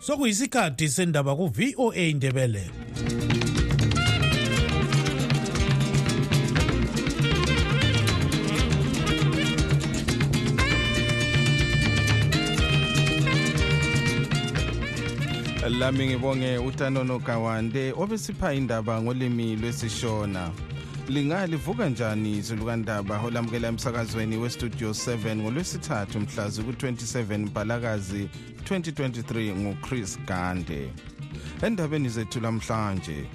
sokuyisikhathi sendaba ku-voa indebele lami ngibonge utanono gawande obesipha indaba ngolimi lwesishona. Lingalivuka njani izulukandaba olamukela emsakazweni westudio 7 ngolwesithathu mhlazi ku-27 mbalakazi 2023 nguchris gande. Endabeni zethu lamhlanje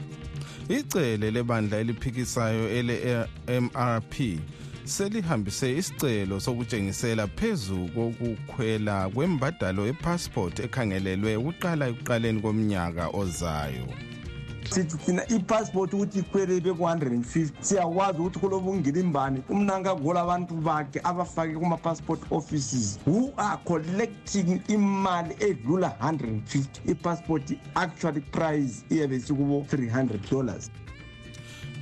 icele lebandla eliphikisayo ele-mrp selihambise isicelo sokutshengisela phezu kokukhwela kwembadalo epassport ekhangelelwe ukuqala ekuqaleni komnyaka ozayo. Sithi thina ipassport ukuthi ikhwele beku-150 siyakwazi ukuthi kuloba ungilimbani umnankagola abantu bakhe abafake kuma-passport offices who are collecting imali edlula 150 ipassport actually price iyabe sikubo-300 dollars.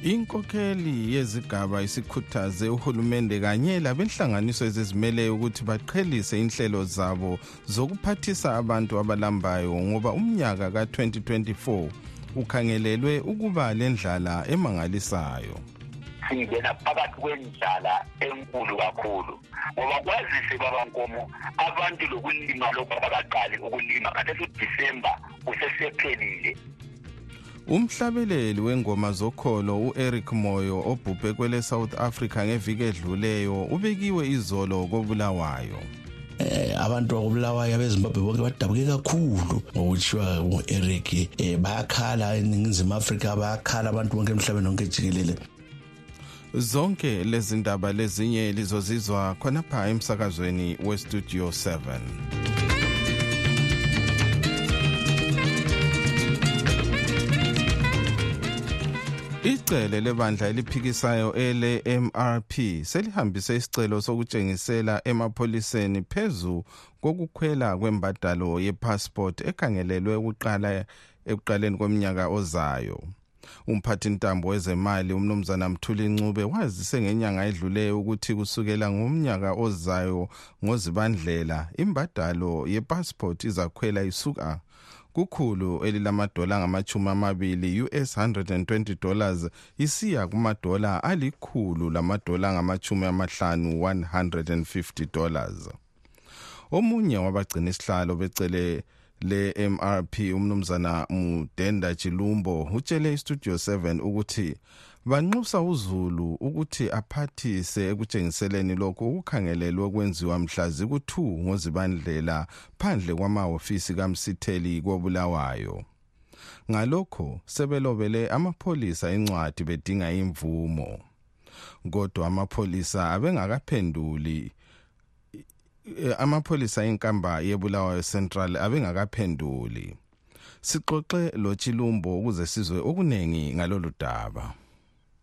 Inkokheli yezigaba isikhuthaze uhulumende kanye labenhlanganiso ezizimeleyo ukuthi baqhelise inhlelo zabo zokuphathisa abantu abalambayo ngoba umnyaka ka-2024 ukhangelelwe ukuba lendlala emangalisayo. Singena phakathi kwendlala enkulu kakhulu ngoba kwazise babankomo abantu lokulima lokhu abakaqali ukulima khathesi udisemba usesephelile umhlabeleli wengoma zokholo u-eric moyo obhubhe kwele south africa ngeviki edluleyo ubekiwe izolo kobulawayo. Abantu bakubulawayo abezimbabwe bonke badabuke kakhulu. Ngokutshiwa u-eric eh bayakhala eningizimu afrika bayakhala abantu bonke emhlabeni wonke jikelele. Zonke lezi ndaba lezinye lizozizwa khonapha emsakazweni westudio 7 icele lebandla eliphikisayo ele-mrp selihambise isicelo sokutshengisela emapholiseni phezu kokukhwela kwembadalo yepassport ekhangelelwe ukuqala ekuqaleni komnyaka ozayo. Umphathintambo wezemali umnumzana mthuli ncube wazise ngenyanga edluleyo ukuthi kusukela ngomnyaka ozayo ngozibandlela imbadalo yepassport izakhwela isuka kukhulu elilamadola angamachumi amabili US 120 dollars isiya kumadola alikhulu lamadola angamachumi amahlanu 150 dollars. Omunye wabagcina isihlalo becele le-mrp umnumzana mudenda chilumbo utshele istudio 7 ukuthi banxusa uzulu ukuthi aphathise ekutshengiseleni lokhu okukhangelelwe ukwenziwa mhla ziku-2 ngozibandlela phandle kwamahhovisi kamsitheli kobulawayo. Ngalokho sebelobele amapholisa incwadi bedinga imvumo. Kodwa amapholisa abengakaphenduli amapholisa enkamba yebulawayo central abengakaphenduli. Sixoxe lo chilumbo ukuze sizwe okuningi ngalolu daba.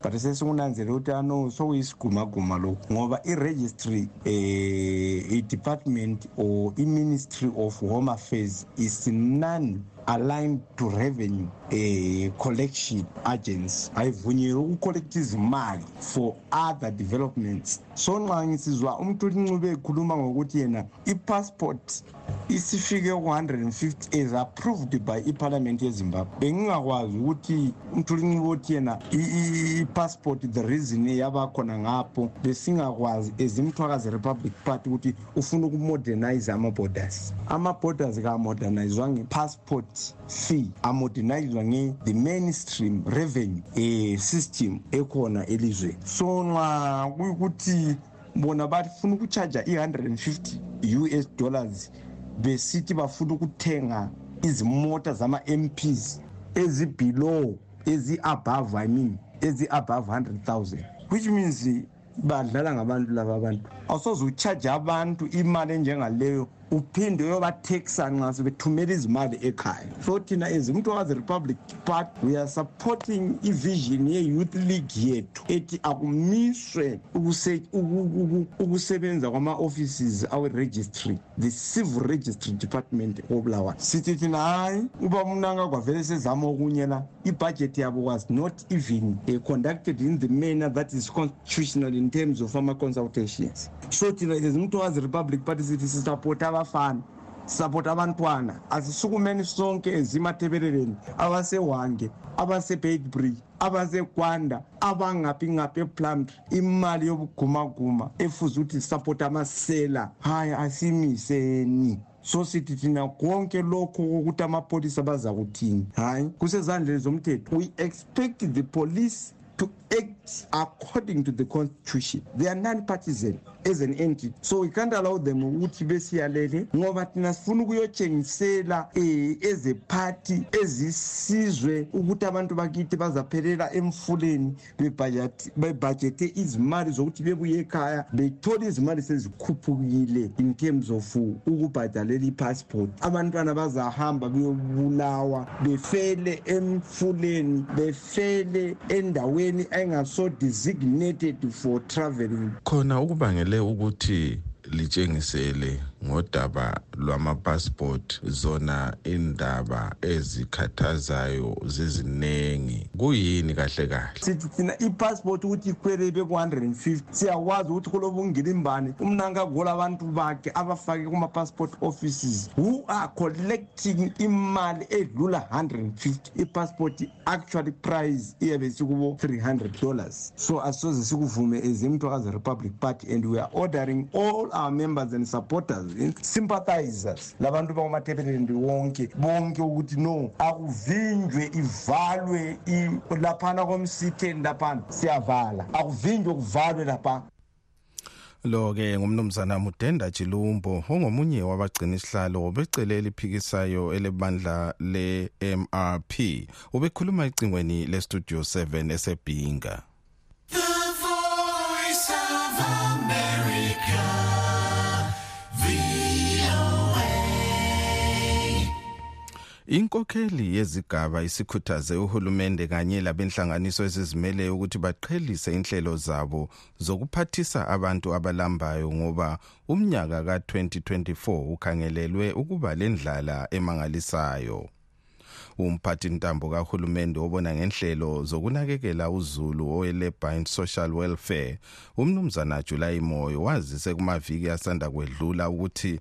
But sesingunanzela ukuthi ano sokuyisigumaguma lokhu ngoba i-registry eh i-department or i-ministry of home affairs is none aligned to revenue eh, collection agents. Ayivunyelwe ukucollecta izimali for other developments. So nxa ngisizwa umuntu uncube ekhuluma ngokuthi yena i-passport isifike ku-150 is approved by iparliament yezimbabwe. Bengingakwazi ukuthi umthulinxibe othi yena i-passport the reason yabakhona ngapho besingakwazi as imthwakazi republic party ukuthi ufuna ukumodernize ama-borders. Ama-borders kamodernizwa nge-passport fee amodernizwa nge-the mainstream revenue um system ekhona elizweni. So nxa kuyukuthi bona bafuna ukuchaja i-150 us dollars besithi bafuna ukuthenga izimota zama-mps ezibelow ezi-above i mean ezi-above 100,000 which means badlala ngabantu laba abantu. Awusoze uchaje abantu imali enjengaleyo. Uphinde uyobathexa nxa sebethumela izimali ekhaya. So thina as umntokazi republic party we are supporting ivision ye-youth league yethu ethi akumiswe ukusebenza kwama-offices awe-registry the civil registry department kobulawayo sithi thina hayi uba mnanga kwavele sezama okunye la ibudget yabo was not even uh, conducted in the manner that is constitutional in terms of ama-consultations so thina as umntokazi republic party sithi sisupport abafana sapota abantwana asisukumeni sonke ezimathebeleleni abasewange abase-bedbury abasekwanda abangaphi ngaphi eplumtry imali yobugumaguma efuze ukuthi sapota amasela hayi asimiseni. So sithi thina konke lokho kokuthi amapholisa baza kuthini hayi? Kusezandleni zomthetho we expect the police to act according to the constitution. They are non-partisan as an entity. So we can't allow them ukuthi besiyalele ngoba thina sifuna ukuyotshengisela um ezephathi ezisizwe ukuthi abantu bakithi bazaphelela emfuleni bebhajethe izimali zokuthi bebuye ekhaya bethole izimali sezikhuphukile in terms of ukubhadalela ipassport. Abantwana bazahamba beyobulawa befele emfuleni befele endaweni engaso designated for traveling. Khona ukubangele ukuthi litshengisele ngodaba lwamapassport zona indaba ezikhathazayo ziziningi. Kuyini kahle kahle? Sithi thina ipassport ukuthi ikhwele beku-150 siyakwazi ukuthi kulobungilimbani umnanka gola abantu bakhe abafake kuma-passport offices. Who are collecting imali edlula 150 ipassport actually price iyabe sikubo-300 dollars. So asoze sikuvume as imntwakazi republic party and we are ordering all our members and supporters sympathizers labantu bakumathebeleni wonke bonke ukuthi no akuvinjwe ivalwe laphana komsitheni laphana. Siyavala. Akuvinjwe kuvalwe lapha. Lo-ke ngumnumzana mudenda chilumbo ongomunye wabagcina isihlalo becele eliphikisayo elebandla le-mrp ubekhuluma ecingweni lestudio 7 esebhinga The voice of America. Inkokheli yezigaba isikhuthaze uhulumende kanye labenhlanganiso ezizimeleyo ukuthi baqhelise inhlelo zabo zokuphathisa abantu abalambayo ngoba umnyaka ka-2024 ukhangelelwe ukuba lendlala emangalisayo. Umphathi ntambo kahulumende obona ngenhlelo zokunakekela uzulu owelabor and social welfare umnumzana July Moyo wazise kumaviki asanda kwedlula ukuthi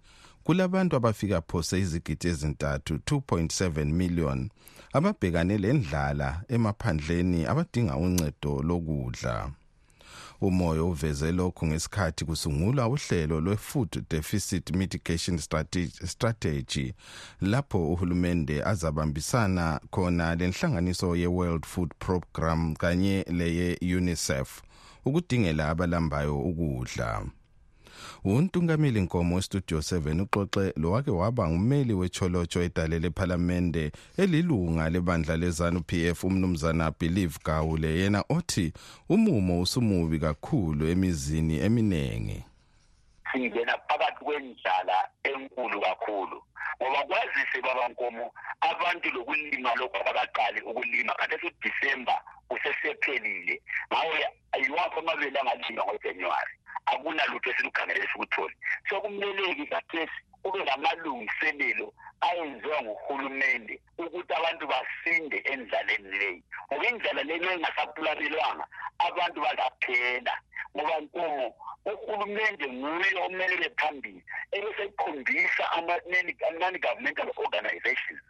kulabantu abafika phose izigidi ezintathu 2.7 million ababhekane lendlala emaphandleni abadinga uncedo lokudla. Umoya uveze lokhu ngesikhathi kusungulwa uhlelo lwe-food deficit mitigation strategy lapho uhulumende azabambisana khona lenhlanganiso ye-world food program kanye leye-unicef ukudingela abalambayo ukudla. Untungameli nkomo westudio 7 uxoxe lowake waba ngumeli wecholotsho edale lephalamende elilunga lebandla lezanu PF umnumzana Believe Gawule yena othi umumo usumubi kakhulu emizini eminengi singena phakathi kwendlala enkulu kakhulu ngoba kwazise babankomo abantu lokulima lokhu abakaqali ukulima khathesi udisemba usesephelile ngawe ayiwapho amabele angalinywa ngojanuwari. Akunalutho esilukhangele sikuthole so kumele-ke kathesi kube namalungiselelo ayenziwa nguhulumende ukuthi abantu basinde endlaleni leyi ngoba indlela leyo engasapulanelwanga abantu bazaphela ngoba nkomo uhulumende nguye omelele phambili ebesekhombisa ama-non-governmental organizations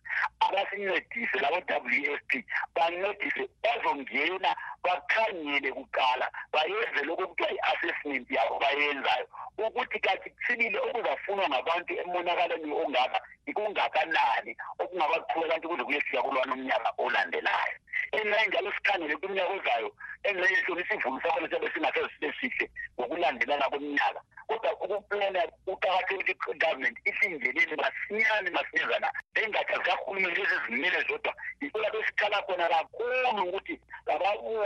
abasincedise labo-w f p bancedise bazongena bakhangele kuqala bayenze lokho kuthiwa i-assessment yabo bayenzayo. Ukuthi kathi sibile okuzafunwa ngabantu emonakaleni ongaka kungakanani okungabaqhuba kanti kuze kuyefika kulwana umnyaka olandelayo. Engxenye njalo sikhangele kumnyaka ozayo engxenye sona isivuno sakhona siyabe singaseze sibe sihle ngokulandelana kweminyaka. Kodwa ukuplana kuqakathekile ukuthi i-government isingenele masinyane masinyazana engatsha zikahulumeni ezizimele zodwa. Yikho lapho esikhala khona kakhulu ukuthi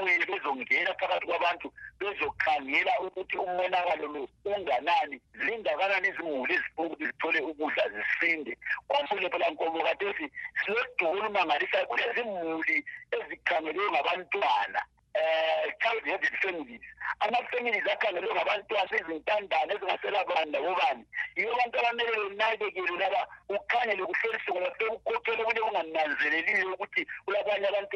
ababuye bezongena phakathi kwabantu bezokhangela ukuthi umonakalo lo unganani. Zingakanani izimuli ezifuna ukuthi zithole ukudla zisinde. Kwamule phela nkomo kathesi siloduku olumangalisayo kulezimuli ezikhangelwe ngabantwana. Um child headed families. Ama-families akhangelwe ngabantwana ezintandane ezingaselabani labobani yibo abantu abamele benakekele laba ukhangele kuhlelise ngoba sekukhokhele kule kungananzeleliyo ukuthi kulabanye abantu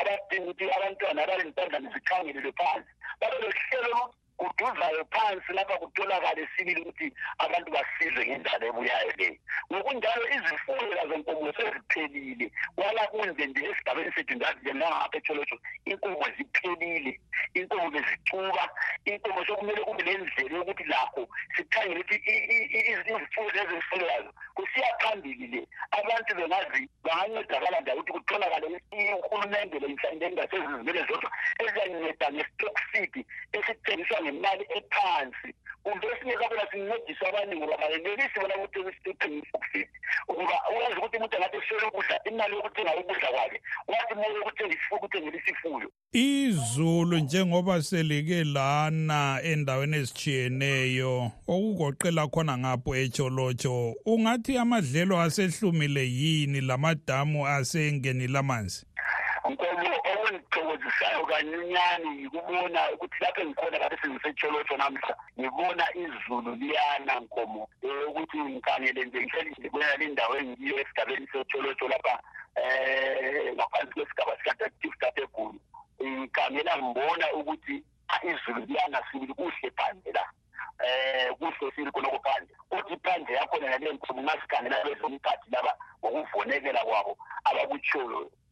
abadinga ukuthi abantwana abalentandane zikhangelelwe phansi. Babe lohlelo kuduzayo phansi lapha kutholakale sibili ukuthi abantu basizwe ngendlela ebuyayo leyo ngokunjalo izifuyo zazenkomo seziphelile. Wala kunze nje esigabeni sethu ngazi nangapha etholotsho inkomo ziphelile inkomo bezicuba inkomo sokumele kube nendlela yokuthi lakho sikhangele ukuthi i- i- i- izifuyo lezi ezifuywayo kusiya phambili le. Abantu bengazi bangancedakala nje ukuthi kutholakale uhulumende lemhlanje engasezizimele zodwa eziyanceda nge-stock seed esithengiswa ngemali ephansi. Kumbe esinye sakhona sincedisa abaningi ngoba bayenelisi bona ukuthi isithenga i-stock seed ukuba uyazi ukuthi umuntu angathi eswele ukudla imali yokuthenga ukudla kwakhe wathi imali yokuthenga isifuyo ukuthengela isifuyo izulu njengoba selike lana endaweni ezitshiyeneyo okugoqela khona ngapho etsholotsho ungathi amadlelo asehlumile yini lamadamu asengenile amanzi? Nkomo okungithokozisayo kancinyane yikubona ukuthi lapho engikhona kade sengisetsholotho namhla ngibona izulu liyana nkomo. Um ukuthi ngikhangele nje ngihleli nje kuyala indawo engiyo esigabeni setsholotho lapha um ngaphansi kwesigaba sika-active state egulu ngikhangela ngibona ukuthi ah, izulu liyana sibili kuhle phandle la. Eh kuhle sili khonoko phandle. Uthi phandle yakhona nale nkomo ngasikhangela bezomkhathi laba ngokuvonekela kwabo abakutshoyo.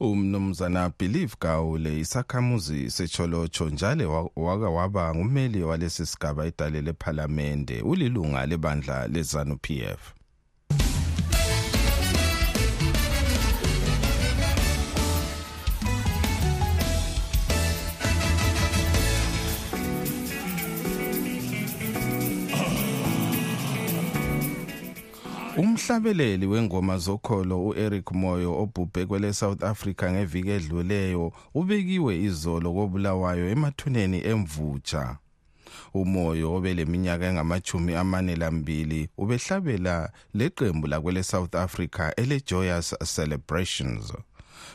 umnumzana believe gawule isakhamuzi secholocho njalo wa- waka waba ngumeli walesi sigaba idale lephalamende ulilunga lebandla lezanu PF Umhlabeleli wengoma zokholo uEric Moyo obhubhe kwele South Africa ngeviki edluleyo ubekiwe izolo kobulawayo emathuneni emvutsha. Umoyo obeleminyaka engamachumi amane lambili ubehlabela leqembu lakwele South Africa ele Joyous Celebrations.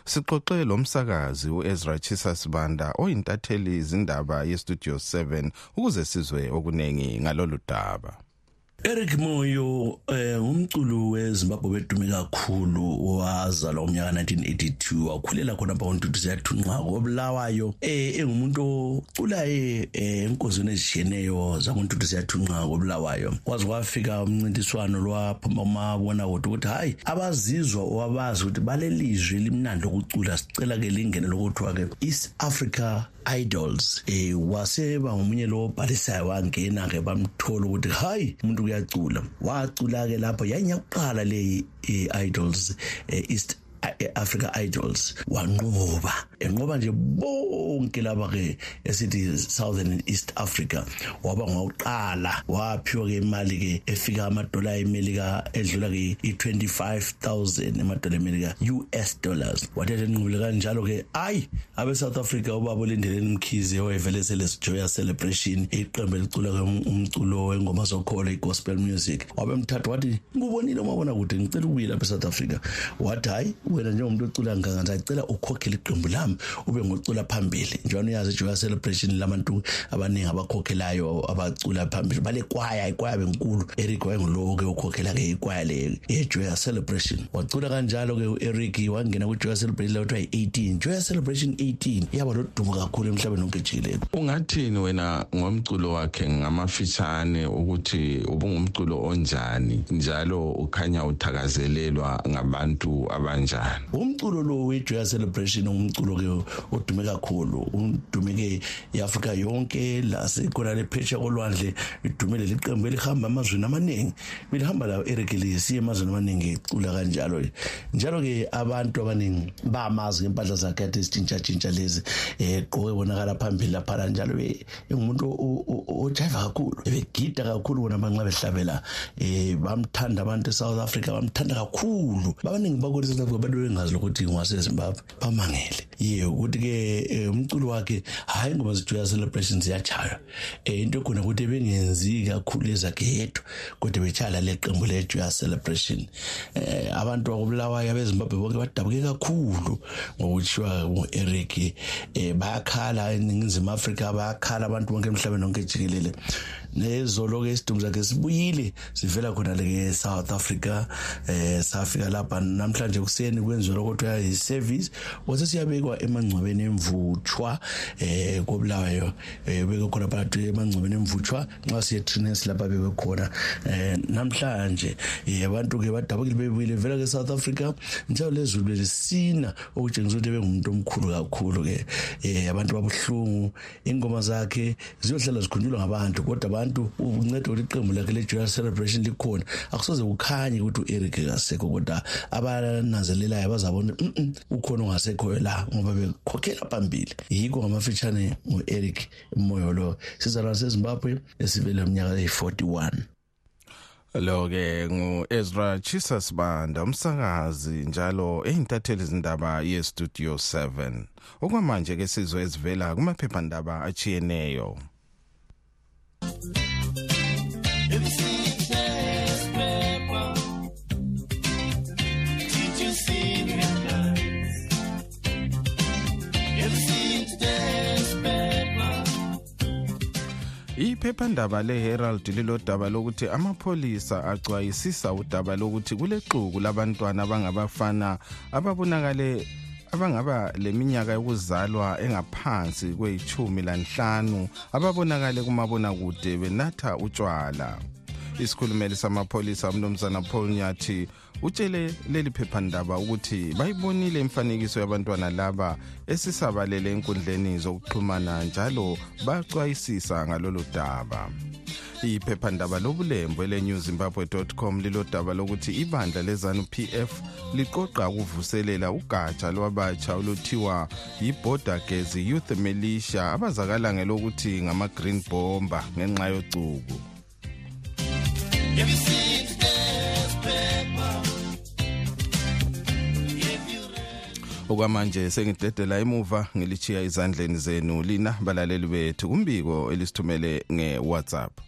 Sixoxe lomsakazi uEzra Chisasibanda oyintatheli izindaba yestudio 7 ukuze sizwe okunengi ngalolu daba. Eric Moyo eh umculo weZimbabwe bedume kakhulu wazalwa umnyaka 1982 wakhulela khona lapha kontuthu siyathunqa kobulawayo eh engumuntu ocula eh enkozweni ezishiyeneyo zakontuthu siyathunqa kobulawayo kwaze kwafika umncintiswano lwaphuma umabona kodwa ukuthi hayi abazizwa wabazi ukuthi balelizwe limnandi lokucula sicela ke lingene lokuthiwa ke East Africa idols eh waseba ngomunye lo bhalisayo wangena ke bamthola ukuthi hayi umuntu uyacula. Wacula ke lapho yanyakuqala le eh, idols eh, east eh, Africa Idols wanqoba enqoba nje bonke laba ke esithi Southern and East Africa. Waba ngawuqala waphiwa ke imali ke efika amadola eMelika edlula ke i25000 emadola eMelika US dollars. Wathethe inqubule kanjalo ke ayi abe South Africa ubaba olindeleni mkhize oyevele seles joyous celebration iqembu elicula ke um- umculo wengoma zokholo igospel music. Wabemthatha wathi ngubonile umabona kude ngicela ukubuye lapha eSouth Africa. Wathi hayi wena njengomuntu ocula nganga ngicela ukhokhele iqembu lami ube ngocula phambili. Njalo uyazi joyous celebration labantu abaningi abakhokhelayo abacula phambili? Bale kwaya ikwaya benkulu. Eric wayengulowo ke ukhokhela ke ikwaya le ejoyous celebration. Wacula kanjalo ke uEric wangena kujoyous celebration la kuthiwa i18 joyous celebration 18 yaba lodumo kakhulu emhlabeni wonke jikelele. Ungathini wena ngomculo wakhe ngamafitshane ukuthi ubungumculo onjani? Njalo ukhanya uthakazelelwa ngabantu abanjani umculo lo we-joyous celebration umculo ke odume kakhulu. Udume ke i-afrika yonke lasekhona lephesha kolwandle idumele liqembu elihamba amazweni amaningi. Belihamba lawo eric lisiye emazweni amaningi icula kanjalo njalo ke abantu abaningi bamazi ngempahla zakhe ade zitshintshatshintsha lezi um gqoke bonakala phambili laphana njalo be- engumuntu o- o- o- ojayiva kakhulu ebegida kakhulu bona manxa behlabela. Um bamthanda abantu e-south africa bamthanda kakhulu. Babaningi bakwele south africa bantu bengazi lokuthi ngwasezimbabwe bamangele. Ye ukuthi ke umculo wakhe hayi ngoba zijoya celebrations ziyachaywa eh into khona ukuthi bengenzi kakhulu ezakhe yedwa kodwa bechala leqembu lejoya celebration. Eh abantu bakubulawayo abezimbabwe bonke badabuke kakhulu ngokutshiwa ngo-eric eh bayakhala eningizimu afrika bayakhala abantu bonke emhlabeni wonke jikelele. Nezolo ke isidumbu sakhe sibuyile sivela khona ke South Africa eh safika lapha namhlanje kuseni. Kwenziwa lokuthiwa i-service. Wase siyabekwa emangcwabeni emvuthwa eh kobulawayo eh beke khona phakathi emangcwabeni emvuthwa nxa siye Trinity lapha bebe khona. Eh namhlanje eh abantu ke badabukile bebuyile vela ke South Africa njalo lezulu lesina okutshengisa ukuthi bengumuntu omkhulu kakhulu ke eh abantu babuhlungu ingoma zakhe ziyohlala zikhunjulwa ngabantu kodwa abantu uncedo liqembu lakhe le-joyal celebration likhona. Akusoze kukhanye ukuthi u-eric kasekho kodwa abananzelelayo bazabona ukhona ongasekhoyo la ngoba bekhokhela phambili. Yikho ngamafitshane ngu-eric moyo lo sizalwa sezimbabwe esivele minyaka eyi-41 lo ke ngu-ezra chisas banda umsakazi njalo eyintatheli izindaba ye-studio 7 okwamanje ke sizwe ezivela kumaphephandaba achiyeneyo Everything's iphephandaba le-herald lilodaba lokuthi amapholisa acwayisisa udaba lokuthi kulexuku labantwana abangabafana ababonakale abangaba leminyaka yokuzalwa engaphansi kweyithumi lanhlanu ababonakale kumabonakude benatha utshwala. Isikhulumeli samapholisa umnumzana paul nyathi utshele leli phephandaba ukuthi bayibonile imfanekiso yabantwana laba esisabalele enkundleni zokuxhumana njalo baxwayisisa ngalolu daba. Iphephandaba lobulembu ele-new zimbabwe com lilodaba lokuthi ibandla lezanu pf liqoqa ukuvuselela ugatsha lwabatsha oluthiwa yi-border gezi youth militia abazakala ngelokuthi ngama-green bomber ngenxa yocuku. Everything's there's okwamanje sengidedela emuva ngilichiya izandleni zenu lina balaleli bethu kumbiko elisithumele nge-whatsapp.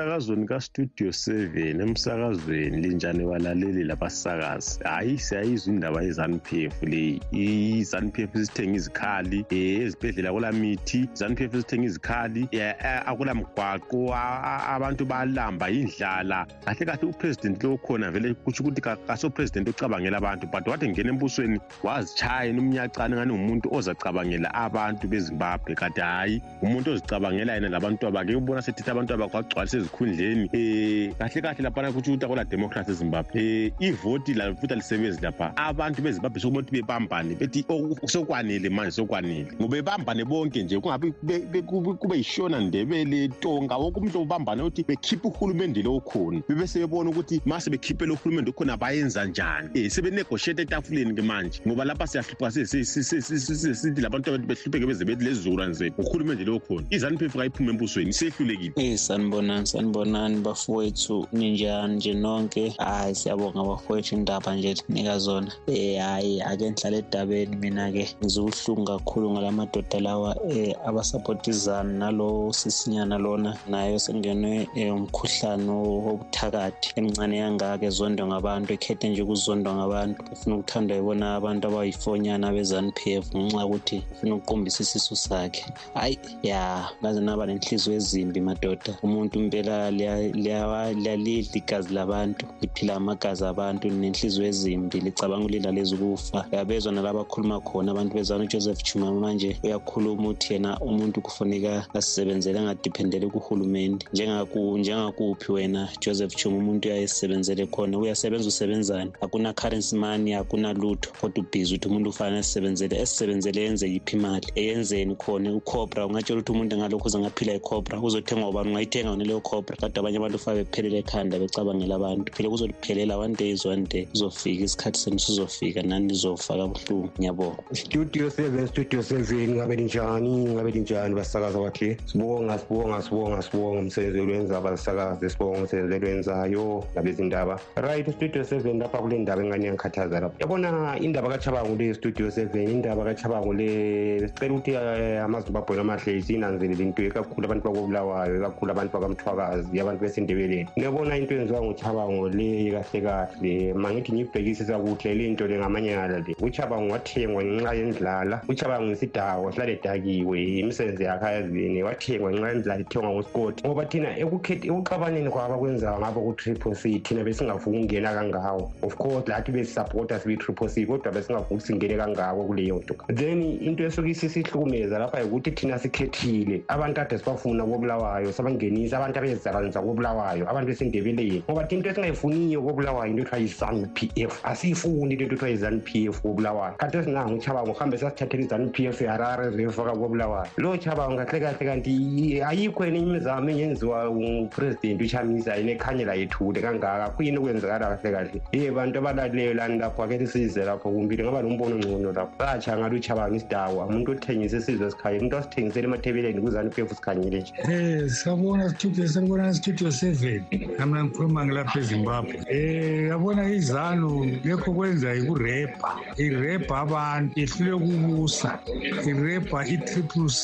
Emsakazweni kastudio 7 emsakazweni linjani balaleli labasakazi? Hayi siyayizwa indaba ye-zanpf leyi i-zanpf isithenga izikhali um ezibhedlela kulamithi zanpf isithenga izikhali eh, eh, akulamgwaqo a- a- abantu balamba indlala kahle kahle upresident lo khona vele kutsho ukuthi ka- kasopresident ocabangela abantu but wathi ngena embusweni wazitshayeni umnyacane ngani ngumuntu ozacabangela abantu bezimbabwe. Kanti hhayi umuntu ozicabangela yena labantu bakhe ubona sethetha abantu bakhe wagcwalisa ezikhundleni um kahle kahle laphana kutsho ukuthi akula democracy ezimbabwe um ivoti la futhi alisebenzi lapha. Abantu bezimbabwe sokumele ukuthi bebambane bethi "Oh, sokwanele manje sokwanele. Ngoba bebambane bonke nje kungabi be- be- kube yishona ndebele tonga wonke umuntu obambane ukuthi bekhiphe uhulumende lo okhona bebe sebebona ukuthi ma sebekhiphe lo uhulumende okhona bayenza njani? Um sebenegotiate etafuleni ke manje ngoba lapha siyahlupha sithi labantu abantu behlupheke beze bethi lezizukulwane zethu uhulumende lo okhona izanupf kayiphume embusweni isehlulekile Eh sanibonani sanibonani bafowethu ninjani nje nonke? Hayi siyabonga bafowethu indaba nje nika zona. Eh hayi ake ngihlale edabeni mina ke ngizuhlungu kakhulu ngalamadoda lawa eh abasapotizana nalo sisinyana lona nayo sengenwe eh, umkhuhlane wobuthakathi emncane kangaka ezondwa ngabantu ekhethe nje ukuzondwa ngabantu. Ufuna ukuthandwa yibona abantu abayifonyana bezanupf ngenxa yokuthi ufuna ukuqumbisa isisu sakhe. Hayi ya ngaze naba nenhliziyo ezimbi madoda. Umuntu liyalidla igazi labantu liphila amagazi abantu nenhliziyo ezimbi licabanga ulilaleza ukufa uyabezwa nalaba akhuluma khona abantu bezana ujoseph chuma manje uyakhuluma uthi yena umuntu kufuneka asisebenzele angadiphendele kuhulumende. Njengakuphi wena joseph chuma umuntu uyayisebenzele khona? Uyasebenza usebenzani? Akuna currency money akuna lutho kodwa ubhizi ukuthi umuntu ufanele asisebenzele. Esisebenzele yenze yiphi imali? Eyenzeni khona? Ucobra ungatshela ukuthi umuntu ngalokhu uze ngaphila icobra uzothenga ubani? Ungayithenga wona leyo cobra kade abanye abantu ufake bephelele ekhanda becabangela abantu. Phela kuzoliphelela one day is one day kuzofika isikhathi senu sizofika nani nizofaka buhlungu. Ngiyabonga. Studio seven studio seven ngabe linjani? Ngabe linjani basakaza bakhe sibonga sibonga sibonga sibonga umsebenzi olwenza basakaze sibonga umsebenzi olwenzayo ngabezindaba right studio seven lapha kule ndaba engane yangikhathaza lapha yabona indaba kachabango le studio seven indaba kachabango le sicela ukuthi eh, amazimbabweni amahle siyinanzelele into ikakhulu abantu bakobulawayo ikakhulu abantu bakamthwakazi abantu besindebeleni ngiyabona into enziwa nguchabango le kahle kahle. Mangithi ngiyibhekisisa kuhle le nto le ngamanyala le. Uchabango wathengwa ngenxa yendlala. Uchabango isidawo sihlale edakiwe imisebenzi yakhe ayazini wathengwa ngenxa yendlala ithengwa ngusikoti ngoba thina ekuxabaneni kwabo akwenzayo ngabo ku-triple c thina besingafuni ukungena kangawo of course lathi besisapota sibe-triple c kodwa besingafuni singene kangako kuleyo nto. Then into esuke isisihlukumeza lapha ukuthi thina sikhethile. Abantu ade sibafuna kobulawayo sabangenisa abantu abezalanisa kobulawayo abantu besindebeleni ngoba thina into esingayifuniyo kobulawayo into ethiwa yi-zanu p f. Asiyifuni into ethiwa yi-zanu p f kobulawayo kanti esinanga uchabango uhambe sasithathela i-zanu p f yarare ziyofaka kobulawayo lo chabango kahle kahle kanti ayikho enye imizamo engenziwa upresident uchamisa yena ekhanyela yethule kangaka. Kuyini okwenzakala kahle kahle? Ye bantu abalalileyo lani lapho ake size lapho kumbili ngaba nombono ngcono lapho. Satsha ngalo uchabango isidawa umuntu othengisa isizwe sikhanyile umuntu osithengisela emathebeleni kuzani p f sikhanyile nje. Eh sabona studio sanibona studio 7 nami ngikhuluma ngilapha eZimbabwe. Eh yabona izanu lekho kwenza ikurepa irepa abantu ihlule ukubusa. Irepa i-triple c.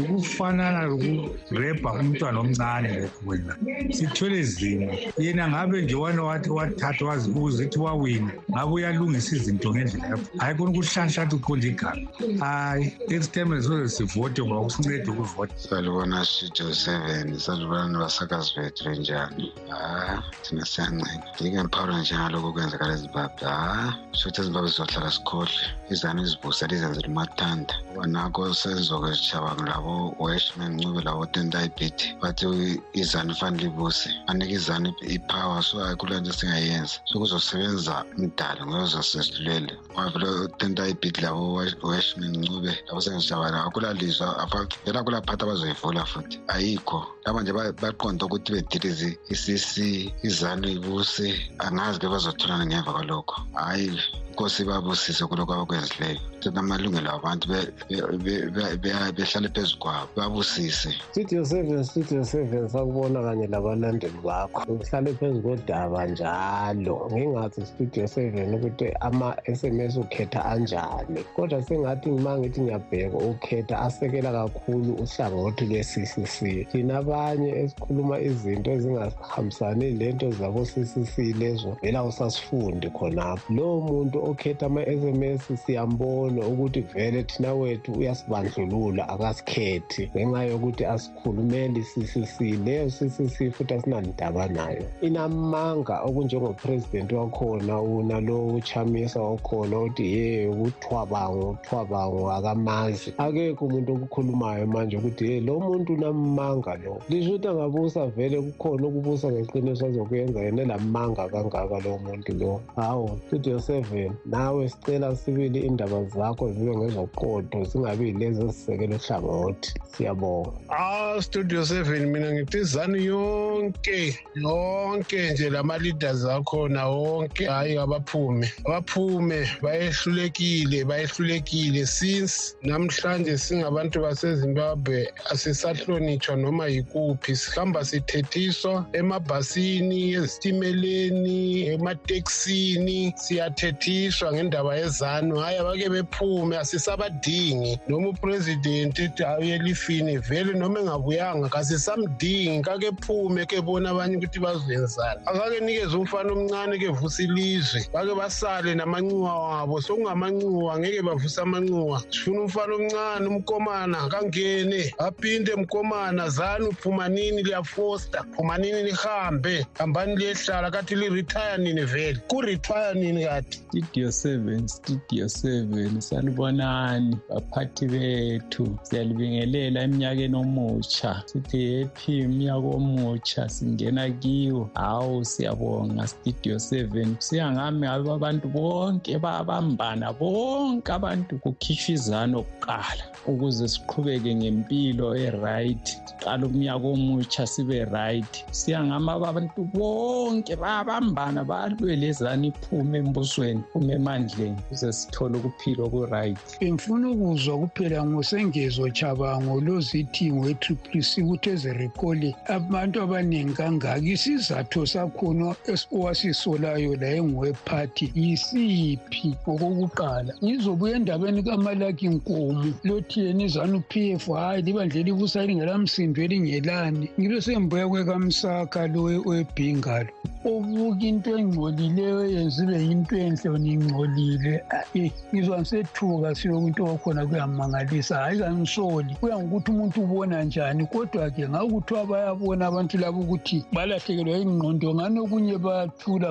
Ukufanana lokurepa umntwana omncane lekho wena. Sithwele zimo yena ngabe nje wathi wathatha wazibuza ithi wawina ngabe uyalungisa izinto ngendlela yakho. Hayi kona ukuhlanhla athi uqonda igama. Hayi next time sizoze sivote ngoba kusinceda ukuvota. Salibona studio seven salibona abasakazi bethu njani ha thina siyancenya ngike ngiphawula njengalokho kwenzekala ezimbabwe ha sokuthi ezimbabwe sizohlala sikhohlwe izane izibuse lizenze limathanda. Kwanakho senzoke sishaba labo weshman ncube labo tentaibit bathi izane fanele ibuse anike izane ipower so hayi kule nto singayenza. So kuzosebenza mdala ngoyozosesilwele wavele tentaibit labo weshman ncube labo sengisishaba labo. Akulalizwa vela kulaphathi abazoyivula futhi. Ayikho. Laba nje ba- baqonda ukuthi bedilize isisi izanu ibuse. Angazi ke bazotholana ngemva kwalokho. Hhayi inkosi babusise kulokho abakwenzileyo. Thina amalungelo abantu be- be- be- be- behlale phezu kwabo babusise. Studio seven studio seven sakubona kanye labalandeli bakho. Uhlale phezu kodaba njalo. Ngingathi studio seven ukuthi ama-s m s ukhetha anjani. Kodwa sengathi ma ngithi ngiyabheka ukhetha asekela kakhulu uhlangothi lwe-c c c. Thina abanye esikhuluma izinto ezingahambisani lento zabo-c c c lezo vela usasifundi khonapho. Lowo muntu okhetha ama-s m s siyambona ukuthi vele thina wethu uyasibandlulula akasikhethi. Ngenxa yokuthi asikhulumeli i-ccc leyo ccc futhi asinandaba nayo. Inamanga okunjengopresident wakhona unalo uchamisa wakhona uthi ye uthwabango uthwabango akamazi. Akekho umuntu okukhulumayo manje ukuthi ye lo muntu unamanga lo. Lisho ukuthi angabusa vele kukhona ukubusa ngeqiniso azokuyenza yena elamanga kangaka lo muntu lo. Hawu studio seven nawe sicela sibili indaba zakho zibe ngezoqodo zingabi yilezi ezisekela uhlangothi. Siyabonga. Ah studio 7 mina ngithi izanu yonke yonke nje lama leaders akhona wonke. Hayi abaphume abaphume bayehlulekile bayehlulekile. Since namhlanje singabantu basezimbabwe asisahlonitshwa noma yikuphi. Sihamba sithethiswa emabhasini ezitimeleni emateksini siyathethiswa. Ngendaba yezanu. Hayi abake bephume asisabadingi. Noma upresident ethi hayi elifini vele noma engabuyanga kasisamdingi. Kake phume ke bona abanye ukuthi bazenzani akake nikeze umfana omncane ke vusa ilizwe. Bake basale namancuwa wabo. Sokungamancuwa angeke bavuse amancuwa sifuna umfana omncane umkomana kangene. Aphinde mkomana zani uphuma nini liyafosta phuma nini lihambe. Hambani liyehlala kathi liretire nini vele? Kuretire nini kati studio 7 studio 7 salibonani baphathi bethu. Siyalibingelela eminyakeni omutsha. Sithi happy umnyaka omutsha singena kiwo. Hawu siyabonga studio 7 kusiya ngami aba abantu bonke babambana bonke abantu. Kukhishwa izano kuqala ukuze siqhubeke ngempilo e-right. Siqala umnyaka omutsha sibe right. Siya ngami abantu bonke babambana balwe lezani iphume embusweni. Iphume emandleni ukuze sithole ukuphila oku-right. Bengifuna ukuzwa kuphela ngosengezo chabango lozithingo e-triple c ukuthi ezerekole abantu abaningi kangaka isizathu sakhona owasisolayo la engowephathi yisiphi? Ngokokuqala ngizobuya endabeni kamalaki nkomo lothi yena izanu p f hhayi libandla elibusa lingelamsindo elingelani? Ngibe sembuya kwekamsaka lo webhingalo obuka into engcolileyo yenza ibe yinto enhle wona ingcolile ayi ngizwa ngisethuka siyoku into wakhona kuyamangalisa hhayi kangisoli kuya ngokuthi umuntu ubona njani kodwa-ke ngakuthiwa bayabona abantu labo ukuthi balahlekelwa ingqondo ngani okunye bayathula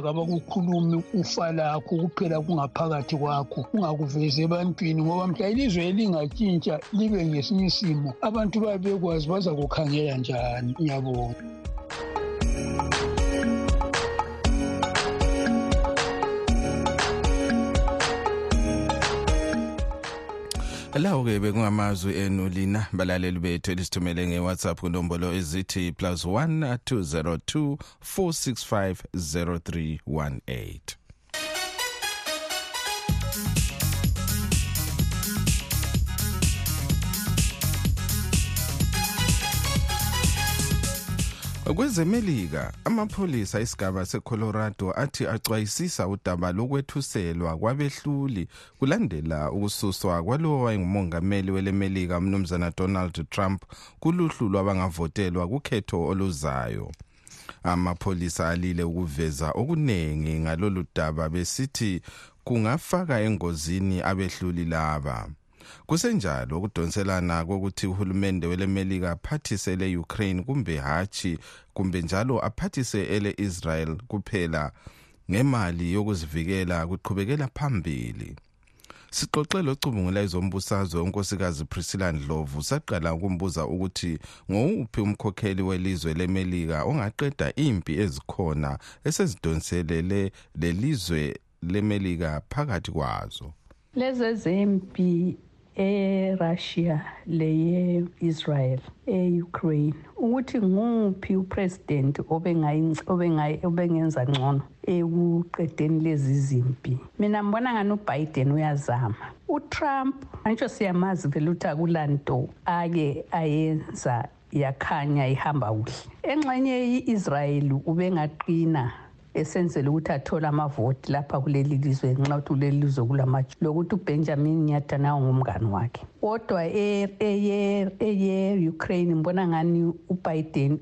ufa lakho kuphela kungaphakathi kwakho ungakuvezi ebantwini. Ngoba mhla ilizwe elingatshintsha libe ngesinye isimo. Abantu babe bekwazi bazakukhangela njani ngiyabonga lawo ke bekungamazwi enu lina balaleli bethu elisithumele nge-whatsapp kunombolo ezithi plus 1 202 465 0318 kwezemelika amapholisa isigaba secolorado athi acwayisisa udaba lokwethuselwa kwabehluli kulandela ukususwa kwalowo wayengumongameli welemelika umnumzana donald trump kuluhlu lwabangavotelwa kukhetho oluzayo. Amapholisa alile ukuveza okuningi ngalolu daba besithi kungafaka engozini abehluli laba. Kusenjalo ukudonselana kokuthi uhulumende welemelika aphathise le-ukraine kumbe hatshi kumbe njalo aphathise ele-israel kuphela ngemali yokuzivikela kuqhubekela phambili. Sixoxe locubungula ezombusazwe unkosikazi priscilla ndlovu saqala ukumbuza ukuthi ngowuphi umkhokheli welizwe lemelika ongaqeda impi ezikhona esezidonselele lelizwe lemelika phakathi kwazo. Lezi zempi eRussia leye-Israel e-Ukraine ukuthi nguphi upresident obengenza ngcono ekuqedeni lezi zimpi. Mina ngibona ngani uBiden uyazama? uTrump angisho siyamazi vele ukuthi akulanto ake ayenza yakhanya ihamba kuhle. Engxenye i-Israel ubengaqina esenzela ukuthi athole amavoti lapha kuleli lizwe nxa ukuthi kuleli lizwe kulamatshe. Lokuthi ubenjamin netanyahu ngumngani wakhe. Kodwa eye-ukraine ngibona ngani ubiden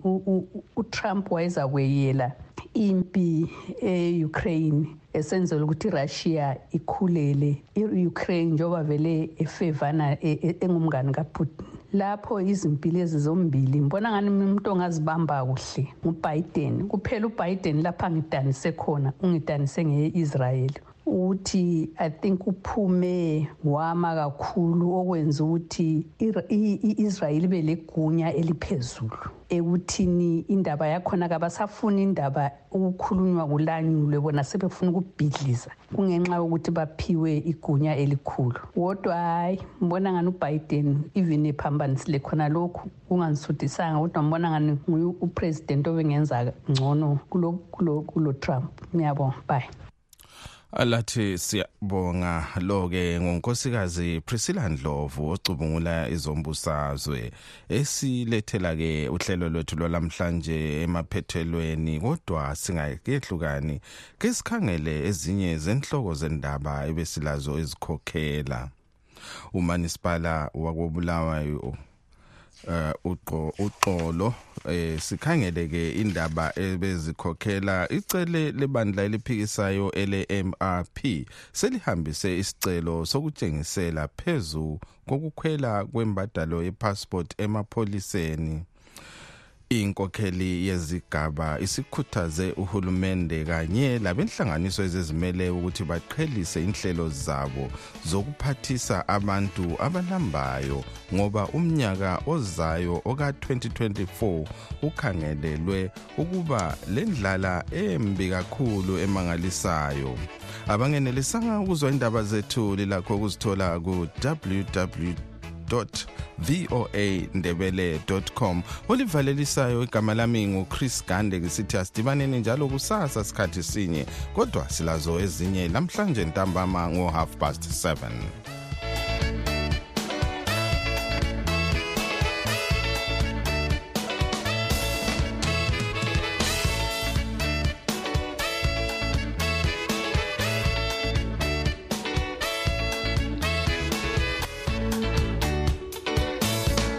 utrump wayeza kweyela impi e-ukraine esenzela ukuthi irussia ikhulele i-ukraine njengoba vele efevana engumngani kaputin. Lapho izimpilo ezi zombili ngibona ngani umuntu ongazibamba kuhle? Ngubiden. Kuphela ubiden lapha ngidanise khona ungidanise nge-israyeli. Ukuthi i think uphume wama kakhulu okwenza ukuthi i-israyeli ibe legunya eliphezulu. Ekuthini indaba yakhona kabasafuni indaba ukukhulunywa kulanyulwe bona sebefuna ukubhidliza kungenxa yokuthi baphiwe igunya elikhulu. Kodwa hhayi ngibona ngani ubiden even ephambanisile khona lokhu kunganisuthisanga kodwa ngibona ngani nguye upresident obengenza ngcono kulo, kulo, kulo trump. Ngiyabonga bye. Alathi siyabonga lo-ke ngunkosikazi priscilla ndlovu ocubungula izombusazwe esilethela-ke uhlelo lwethu lwalamhlanje emaphethelweni kodwa singakehlukani ke sikhangele ezinye zenhloko zendaba ebesilazo ezikhokhela. Umanisipala wakobulawayo uh uqo uxolo eh sikhangele ke indaba ebezikhokhela icele lebandla eliphikisayo ele MRP selihambise isicelo sokutshengisela phezulu kokukhwela kwembadalo yepassport emapholiseni. Inkokheli yezigaba isikhuthaze uhulumende kanye labenhlanganiso ezizimele ukuthi baqhelise inhlelo zabo zokuphathisa abantu abalambayo ngoba umnyaka ozayo oka-2024 ukhangelelwe ukuba lendlala embi kakhulu emangalisayo. Abangenelisanga ukuzwa indaba zethu lilakho ukuzithola ku-www voa.ndebele.com olivalelisayo igama lami nguchris gande ngisithi asidibaneni njalo kusasa sikhathi sinye kodwa silazo ezinye. Namhlanje ntambama ngo-half past 7